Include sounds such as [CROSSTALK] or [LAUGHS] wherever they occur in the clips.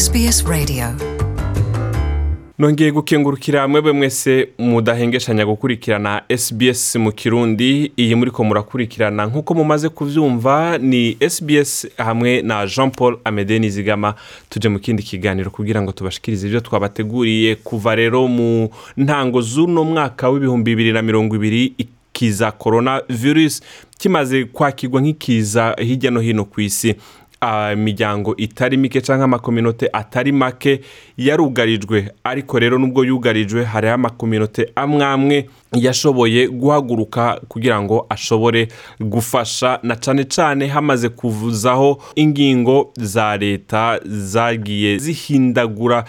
SBS Radio. Nongeye gukengurukira mwebwe mwese mudahengeshanya gukurikirana SBS mu kirundi. Iyi muri ko murakurikirana. Nk'uko mumaze kuvyumva ni SBS hamwe na Jean Paul Amede Nizigama. Tuje mu kindi kiganiro kugira ngo tubashikirize ibyo twabateguriye kuva rero mu ntango z'uno mwaka w'ibihumbi bibiri na mirongo ibiri ikiza corona virus kimaze kwakirwa nk'ikiza hirya no hino ku isi. Imiryango itari mike cyangwa amakominote atari make yarugarijwe. Ariko rero nubwo yugarijwe hariho amakominote amwe amwe yashoboye guhaguruka kugira ngo ashobore gufasha na cyane cyane hamaze kuvuzaho ingingo za leta zagiye zihindagura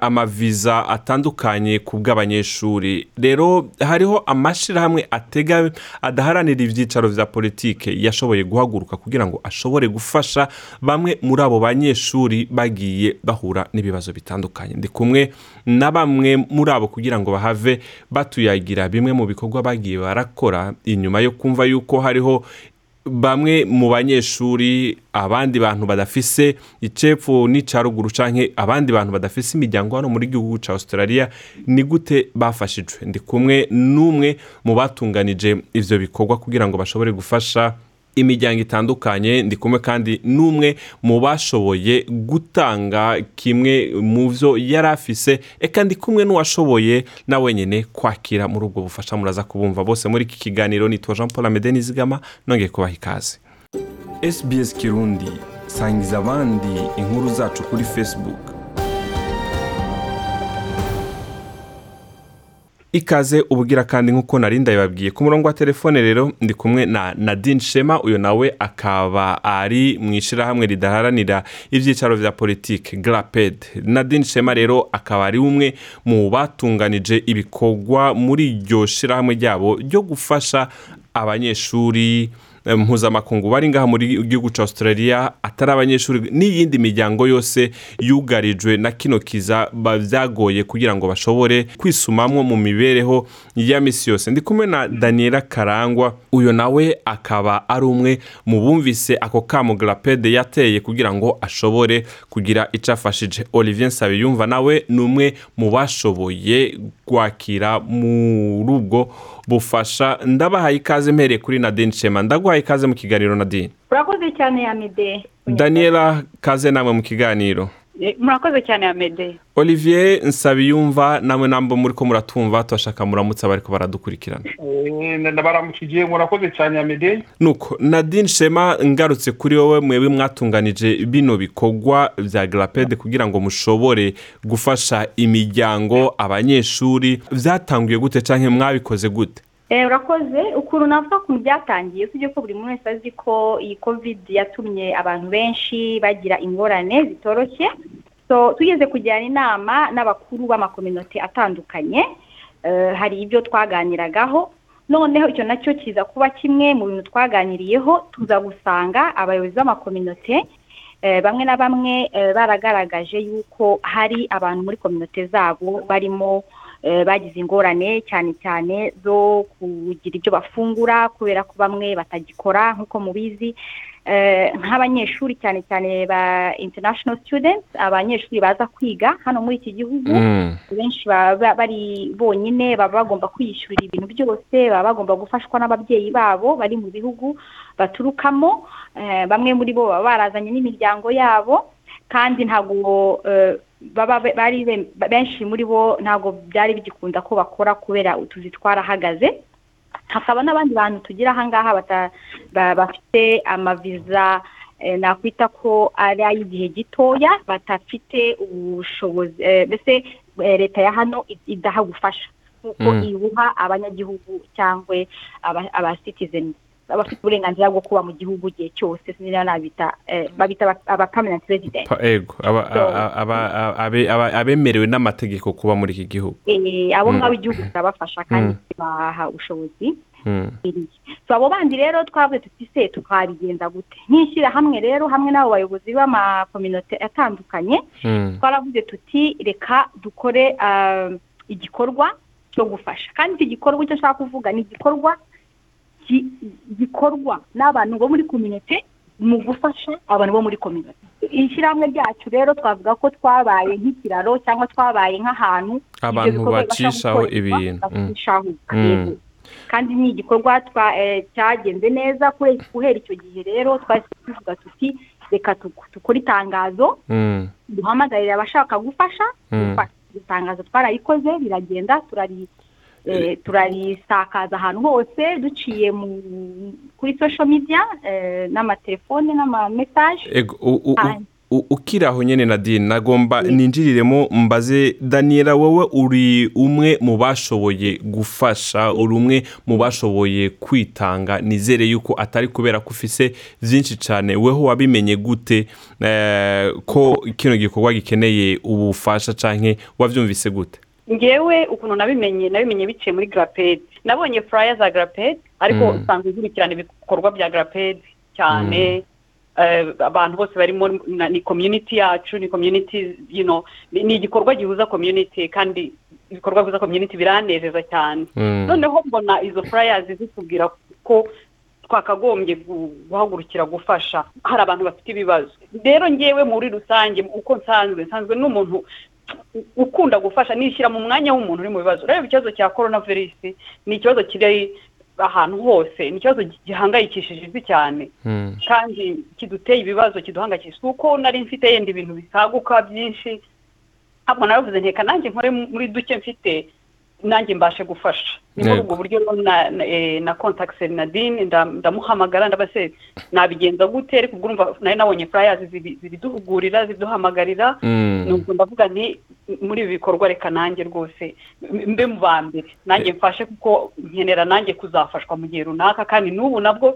amaviza atandukanye ku bw'abanyeshuri rero hariho amashyirahamwe atega adaharanira ibyicaro bya politike. Yashoboye guhaguruka kugira ngo ashobore gufasha bamwe muri abo banyeshuri bagiye bahura n'ibibazo bitandukanye. Ndi kumwe na bamwe muri abo kugira ngo bahave batuyagira bimwe mu bikorwa bagiye barakora inyuma yo kumva yuko hariho bamwe mu banyeshuri abandi bantu badafise icepfo n'icaruguru canke abandi bantu badafise imiryango hano muri gihugu ca Australia ni gute bafashijwe? Ndi kumwe n'umwe mu batunganije ivyo bikorwa kugira ngo bashobore gufasha imiryango itandukanye ndi kumwe kandi n'umwe mu bashoboye gutanga kimwe mu byo yari afise eka ndi kumwe n'uwashoboye na wenyine kwakira muri ubwo bufasha muraza kubumva. Bose muri iki kiganiro nitwa jean paul amede nizigama nongeye kubaha ikaze. SBS kirundi sangiza abandi inkuru zacu kuri facebook. Ikaze ubugira kandi nk'uko nari ndabibabwiye. Ku murongo wa telefone rero ndi kumwe na nadine shema uyu nawe akaba ari mu ishyirahamwe ridaharanira ibyicaro bya politiki garaped nadine shema rero akaba ari umwe mu batunganije ibikorwa muri iryo shyirahamwe ryabo ryo gufasha abanyeshuri mpuzamakungu bari ngaha muri gihugu cya australia atari abanyeshuri n'iyindi miryango yose yugarijwe na kino kiza byagoye kugira ngo bashobore kwisumamwo mu mibereho ya misi yose. Ndi kumwe na daniela karangwa uyu nawe akaba ari umwe mu bumvise ako kamo yateye kugira ngo ashobore kugira icyo afashije. Olivier nsabiyumva nawe ni umwe mu bashoboye kwakira muri ubwo bufasha ndabahaye ikaze mpereye kuri nadine shema ndaguhaye ikaze mu kiganiro nadine. Murakoze cyane ya mede daniela kaze namwe mu kiganiro. Murakoze cyane ya mede. Olivier nsabiyumva namwe nambo muri ko muratumva tubashaka muramutse abariko baradukurikirana. Baramukije murakoze cyane ya mede. Nuko nadine shema ngarutse kuri wowe mwebwe mwatunganije bino bikorwa bya garapede kugira ngo mushobore gufasha imiryango abanyeshuri byatanguye gute cyangwa mwabikoze gute? Urakoze ukuntu navuga ku byatangiye usibye ko buri muntu wese azi ko iyi covid yatumye abantu benshi bagira ingorane zitoroshye. Tugeze kujyana inama n'abakuru b'amakominote atandukanye hari ibyo twaganiragaho. Noneho icyo na cyo kiza kuba kimwe mu bintu twaganiriyeho tuza gusanga abayobozi b'amakominote bamwe na bamwe baragaragaje yuko hari abantu muri kominote zabo barimo bagize ingorane cyane cyane zo kugira ibyo bafungura kubera ko bamwe batagikora nk'uko mubizi. Nk'abanyeshuri cyane cyane ba international students abanyeshuri baza kwiga hano muri iki gihugu. Benshi baba bari bonyine baba bagomba kwiyishyurira ibintu byose baba bagomba gufashwa n'ababyeyi babo bari mu bihugu baturukamo. Bamwe muri bo baba barazanye n'imiryango yabo kandi ntabwo baba bari benshi muri bo ntabwo byari bigikunda ko bakora kubera utuzi twarahagaze. Hakaba n'abandi bantu tugira ahangaha bafite amaviza nakwita ko ari ay'igihe gitoya badafite ubushobozi mbese leta ya hano idaha gufasha nk'uko iwuha abanyagihugu cyangwa abasitizeni abafite uburenganzira bwo kuba mu gihugu igihe cyose sinzi nabita babita aba permanent resident. Ego abemerewe n'amategeko kuba muri iki gihugu. Abo ngabo igihugu kirabafasha kandi kibaha ubushobozi. Abo bandi rero twavuze tuti se twabigenza gute? Nk'ishyirahamwe rero hamwe n'abo bayobozi b'amakominote atandukanye twaravuze tuti reka dukore igikorwa cyo gufasha. Kandi iki gikorwa icyo ashaka kuvuga ni igikorwa gikorwa n'abantu bo muri kominote mu gufasha abantu bo muri kominote ishyirahamwe ryacu rero twavuga ko twabaye nk'ikiraro cyangwa twabaye nk'ahantu Abantu bacishaho ibintu. Mm. Mm. kandi ni igikorwa eh, cyagenze neza guhera icyo gihe rero twahise tuvuga tuti reka dukore itangazo Mm. duhamagarire abashaka gufasha Mm. gufasha. Iryo tangazo twarayikoze biragenda turari turarisakaza ahantu hose duciye mu kuri social media n'amatelefone n'amamesaje Ego, u- u- u- Hanyuma. u- ukiri aho nyine nadine nagomba ninjiriremo mbaze daniela wowe uri umwe mu bashoboye gufasha uri umwe mu bashoboye kwitanga nizere yuko atari kubera ko ufise byinshi cyane weho wabimenye gute eh, ko kino gikorwa gikeneye ubufasha cyangwa wabyumvise gute? Ngewe ukuntu nabimenye nabimenye biciye muri garapedi nabonye furaya za garapedi ariko Mm. usanzwe nkurikirana ibikorwa bya garapedi cyane. Eh, abantu bose barimo ni community yacu ni know ni igikorwa gihuza community kandi ibikorwa bihuza community biranezeza cyane. Mm. noneho mbona izo flyers zitubwira ko twakagombye gu- guhagurukira gufasha. Hari abantu bafite ibibazo. Rero ngewe muri rusange uko nsanzwe nsanzwe n'umuntu ukunda gufasha nishyira mu mwanya w'umuntu uri mu bibazo. Rero ikibazo cya korona virusi ni ikibazo kiri ahantu hose ni ikibazo gihangayikishije isi cyane. Mm. kandi kiduteye ibibazo kiduhangayikishije. Kuko nari mfite yenda ibintu bisaguka byinshi ntabwo naravuze nteka nanjye nkore muri duke mfite nanjye mbashe gufasha. Ni muri ubwo buryo na na- eh, na kontakise nadine nda- ndamuhamagara ndabase nabigenza gute? Ariko ubwo urumva nari nabonye furayazi zibiduhugurira ziduhamagarira Mm. nuko ndavuga nti muri ibi bikorwa reka nanjye rwose mbe mu ba mbere. Nanjye mfashe kuko nkenera nanjye kuzafashwa mu gihe runaka. Kandi n'ubu nabwo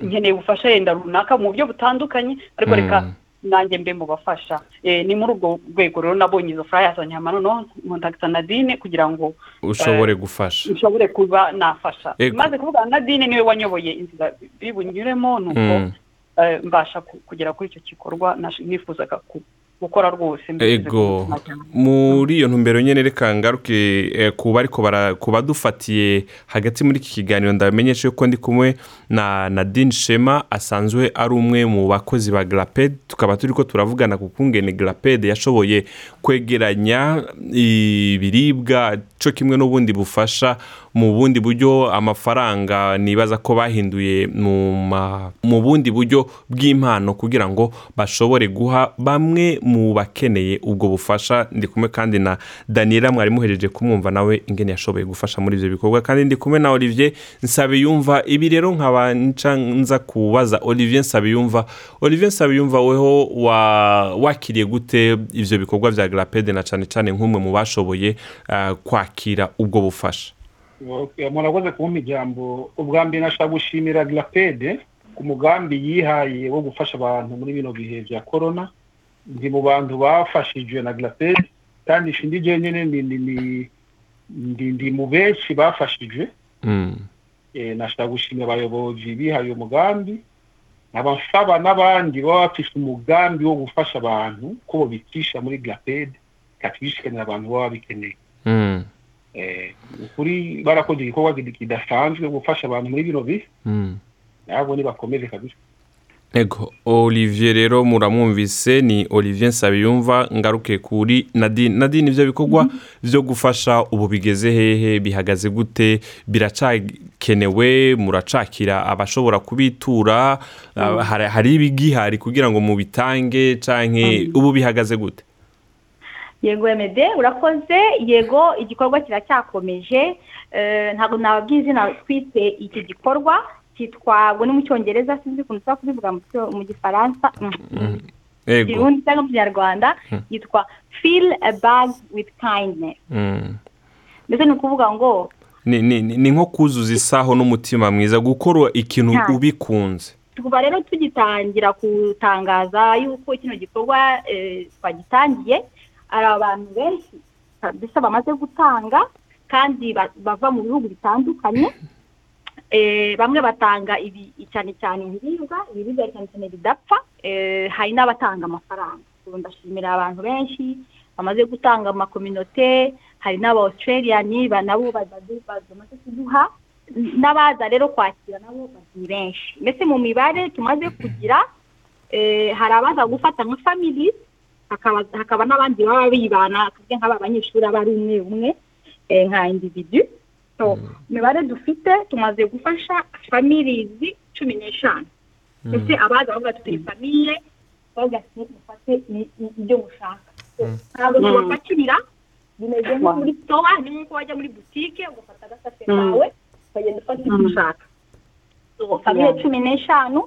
nkeneye ubufasha yenda runaka mu buryo butandukanye. Ariko reka Mm. Nanjye mbe mu bafasha. Eh, ni muri ubwo rwego rero nabonye izo furaya zanyama noneho nkontakita nadine kugira ngo ushobore gufasha. nshobore kuba nafasha. Maze kuvuga nadine ni we wanyoboye inzira biri bunyuremo nuko Mm. eh, mbasha ku- kugera kuri icyo gikorwa nifuzaga ku- gukora rwose ego. muri iyo ntumbero nyine reka ngaruke eh, ku bari ku badufatiye hagati muri iki kiganiro ndabamenyesha yuko ndi kumwe na nadine shema asanzwe ari umwe mu bakozi ba garapedi tukaba turi ko turavugana ku kungene garapedi yashoboye kwegeranya ibiribwa cyo kimwe n'ubundi bufasha mu bundi buryo amafaranga nibaza ko bahinduye mu bundi buryo bw'impano kugira ngo bashobore guha bamwe mu bakeneye ubwo bufasha. Ndi kumwe kandi na daniela mwari muhereje kumwumva nawe ingene yashoboye gufasha muri ibyo bikorwa. Kandi ndi kumwe na olivier nsabiyumva. Ibi rero nkaba nza kubaza olivier nsabiyumva. Olivier nsabiyumva weho wa- wakiriye gute ibyo bikorwa bya garapede na cyane cyane nk'umwe mu bashoboye ah, kwakira ubwo bufasha? Murakoze kumpa ijambo ubwa mbere nashaka gushimira grapede ku mugambi yihaye wo gufasha abantu muri bino bihe bya korona ndi mu bantu bafashijwe na grapede kandi shindi jenyine ndi, mu benshi bafashijwe Mm. eh, nashaka gushimira abayobozi bihaye uwo mugambi nkaba nsaba n'abandi baba bafise umugambi wo gufasha abantu ko bobicisha muri grapede katwishikanira abantu baba bikeneye Mm. Ukuri barakoze igikorwa kid- kidasanzwe gufasha abantu muri bino bihe Mm. nabo nibakomeze kabisa. Ego olivier rero muramwumvise ni olivier nsabiyumva ngaruke kuri nadine nadine ibyo bikorwa byo gufasha ubu bigeze hehe bihagaze gute biracakenewe muracakira abashobora kubitura ah, hari- hari ibigihari kugira ngo mubitange canke ubu bihagaze gute? Yego emede urakoze. Yego igikorwa kiracyakomeje. Eh, ntabwo nababwiye izina twite iki gikorwa. Cyitwa ngo ni mu cyongereza sinzi ukuntu ushobora kubivuga mu gifaransa. Mm, ego kirundi cyangwa mu kinyarwanda yitwa feel a bag with kindness. Mm. mbese ni ukuvuga ngo ni, nko kuzuza isaho n'umutima mwiza gukora ikintu ubikunze. Kuva rero tugitangira gutangaza yuko kino gikorwa eh, twagitangiye. Hari abantu benshi kabisa bamaze gutanga kandi ba- bava mu bihugu bitandukanye. [LAUGHS] Eh, bamwe batanga ibi cyane cyane ibiribwa ibiribwa cyane cyane bidapfa Eh, hari n'abatanga amafaranga. Ndashimira abantu benshi bamaze gutanga amakominote hari n'aba australian ba- nabo bamaze kuduha n'abaza rero kwakira nabo ni benshi. Mbese mu mibare tumaze kugira eh, hari abaza gufata nka family hakaba n'abandi baba bibana tuvuge nk'aba banyeshuri aba ari umwe umwe eh, nka individu. So imibare dufite tumaze gufasha families cumi n'eshanu. Ndetse abaza bavuga tuti famiye bavuga ati mufate ibyo mushaka. So, ntabwo tubapakirira bimeze nko muri stowa ni nk'uko wajya muri butike ugafata agasate kawe ukagenda ufata ibyo ushaka. Famiye cumi n'eshanu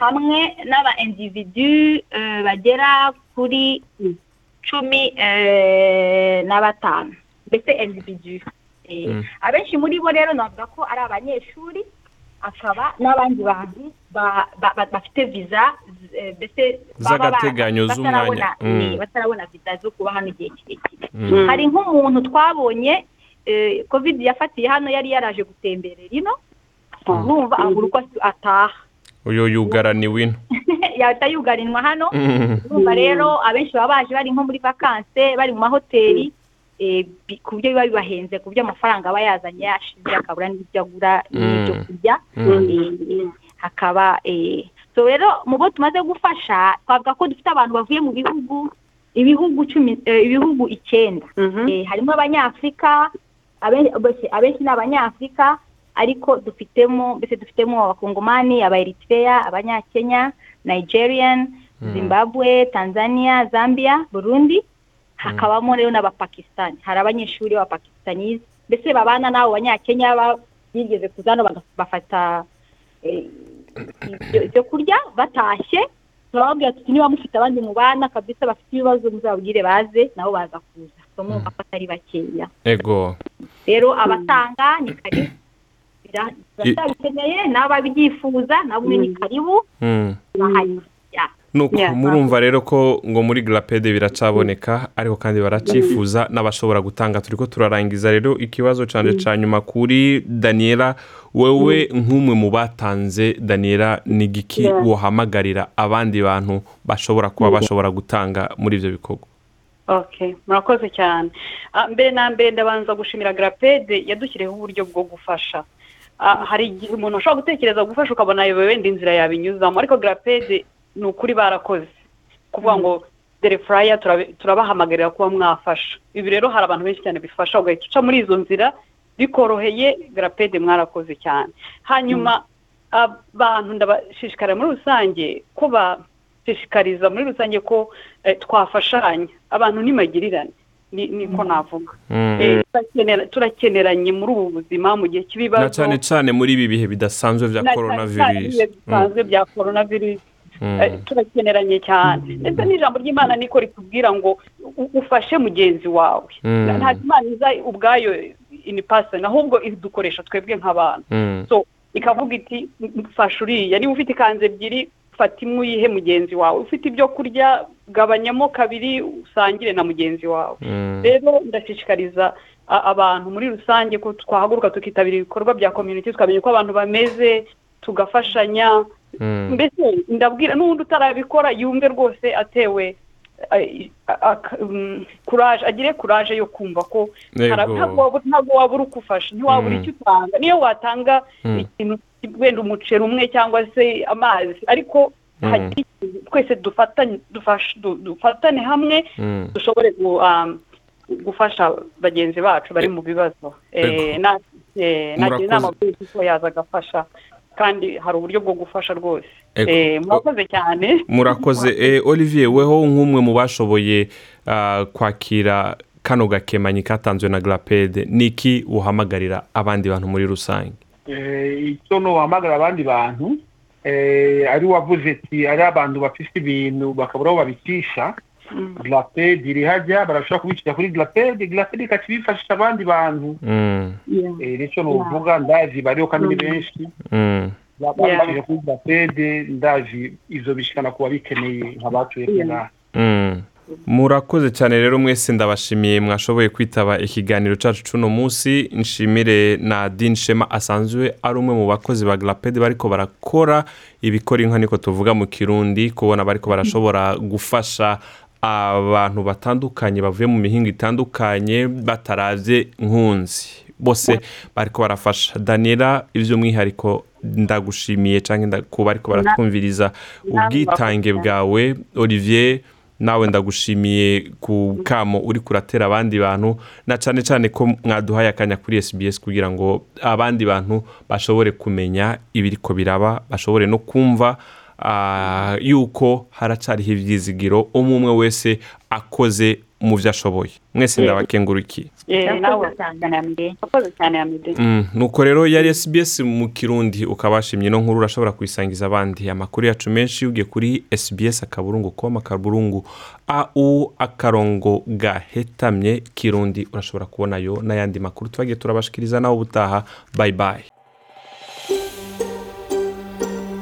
hamwe n'aba individu eh, bagera kuri cumi eh, na batanu mbese individu Eh, Mm. abenshi muri bo rero navuga ko ari abanyeshuri akaba n'abandi bantu ba- ba- ba- bafite viza eh, mbese Z'agateganyo z'umwanya. Mm. batarabona viza zo kuba hano igihe kirekire Mm. hari nk'umuntu twabonye covid yafatiye hano yari yaraje gutemberera ino urumva abura uko ataha uyu yugaraniwe ino yahita yugarinwa hano. Mm. urumva rero abenshi baba baje bari nko muri vakanse bari mu mahoteli eh, ku buryo biba bibahenze ku buryo amafaranga aba yazanye yashize akabura n'ibyo agura n'ibyo Mm. kurya. Eh, hakaba eh, so rero mu bo tumaze gufasha twavuga ko dufite abantu bavuye mu bihugu ibihugu cumi eh, ibihugu icyenda. Eh, harimo abanyafurika abenshi ni abanyafurika ariko dufitemo mbese dufitemo abakongomani abaeritrea abanyakenya nigerian zimbabwe tanzania zambia burundi. Hakabamo rero n'abapakistani. Hari abanyeshuri b'abapakistanize mbese babana n'abo banyakenya ba- bigeze kuzano bafata eh, ibyo- kurya batashye. Turababwira tuti niba mufite abandi mu bana kabisa bafite ibibazo muzababwire baze nabo baza kuza. So mwumva ko atari bakeya. Ego. Rero abatanga ni karibu Turacyabikeneye n'ababyifuza nabo ni karibu. Mm. bahari Ya. nuko murumva rero ko ngo muri garapede biracaboneka ariko kandi baracifuza n'abashobora gutanga. Turi ko turarangiza rero ikibazo cyane cya nyuma kuri daniela. Wowe nk'umwe mu batanze daniela ni igiki Yeah. wohamagarira abandi bantu bashobora kuba bashobora gutanga muri ibyo bikorwa? Okay murakoze cyane. Ah, mbere na mbere ndabanza gushimira garapede yadushyiriyeho uburyo bwo gufasha. Hari igihe umuntu ashobora gutekereza gufasha ukabona wenda inzira yabinyuzamo. Ariko garapede ni ukuri barakoze. Kuvuga ngo dere furaya turabe- turabahamagarira kuba mwafasha. Ibi rero hari abantu benshi cyane bifasha ugahita uca muri izo nzira bikoroheye garapede mwarakoze cyane. Hanyuma abantu ndabashishikarira muri rusange ko bashishikariza muri rusange ko eh, twafashanya. Abantu ntimagirirane. Niko navuga. Mm. Eh, turakenera- turakeneranye muri ubu buzima mu gihe cy'ibibazo. Na cyane cyane muri ibi bihe bidasanzwe bya na korona virusi bisanzwe bya korona virusi Mm. Eh, turakeneranye cyane. Ndetse n'ijambo ry'imana niko ritubwira ngo ufashe mugenzi wawe. Mm. Ntabwo imana iza ubwayo ini pasoni ahubwo idukoresha twebwe nk'abantu. Mm. so ikavuga iti fasha uriya. Niba ufite ikanzu ebyiri fata imwe uyihe mugenzi wawe ufite ibyo kurya gabanyamo kabiri usangire na mugenzi wawe Mm. rero ndashishikariza abantu muri rusange ko twahaguruka tukitabira ibikorwa bya community tukamenya uko abantu bameze tugafashanya Mm. mbese ndabwira n'ubundi utarabikora yumve rwose atewe eh, mm, courage agire courage yo kumva ko ntabwo wabura- ntabwo wabura uko ufasha ntiwabura Mm. icyo utanga niyo watanga Mm. ikintu wenda umuceri umwe cyangwa se amazi ariko Mm. ikintu twese dufatane hamwe dushobore um, gufasha bagenzi bacu bari mu bibazo. Eh, na- eh, nagira Murakoze. inama ko yaza agafasha kandi hari uburyo bwo gufasha rwose. Eh, murakoze cyane. Murakoze. Eh, olivier weho nk'umwe mu bashoboye ah, kwakira kano gakemanyi katanzwe na garapede ni iki uhamagarira abandi bantu muri rusange? Eh, icyo nuhamagara abandi bantu ari wavuze ati ari abantu bafite ibintu bakabura aho babicisha. Glaped iri hajya barashobora kubicisha kuri glaped glaped ikaca ibifashisha abandi bantu. Mm. Eh, ni cyo nuvuga ndazi bariho kandi ni benshi. Mm. babashije kuri glaped ndazi ivyo bishikana ku babikeneye nk'abatuye ngaha Mm. murakoze cyane rero mwese ndabashimiye mwashoboye kwitaba ikiganiro cyacu cy'uno munsi. Nshimire na Dean Shema asanzwe ari umwe mu bakozi ba garapede bariko barakora ibikora inka niko tuvuga mu kirundi kubona bariko barashobora gufasha abantu batandukanye bavuye mu mihinga itandukanye bataravye nkunzi. Bose bariko barafasha. Daniela ivy'umwihariko ndagushimiye canke kuba ariko baratwumviriza ubwitange bwawe. Olivier nawe ndagushimiye ku kamo uri kuratera abandi bantu na cyane cyane ko mwaduhaye akanya kuri SBS kugira ngo abandi bantu bashobore kumenya ibiriko biraba bashobore no kumva yuko haracariho ibyizigiro umwe umwe wese akoze mu byo ashoboye. Mwese ndabakengurukiye. Nuko rero yari SBS mu kirundi ukaba washimye no nkuru urashobora kuyisangiza abandi. Amakuru yacu menshi ugiye kuri SBS akaburungu com akaburungu au akarongo gahetamye kirundi. Urashobora kubonayo n'ayandi makuru. Twagiye turabashikiriza nawe ubutaha. Bye bye.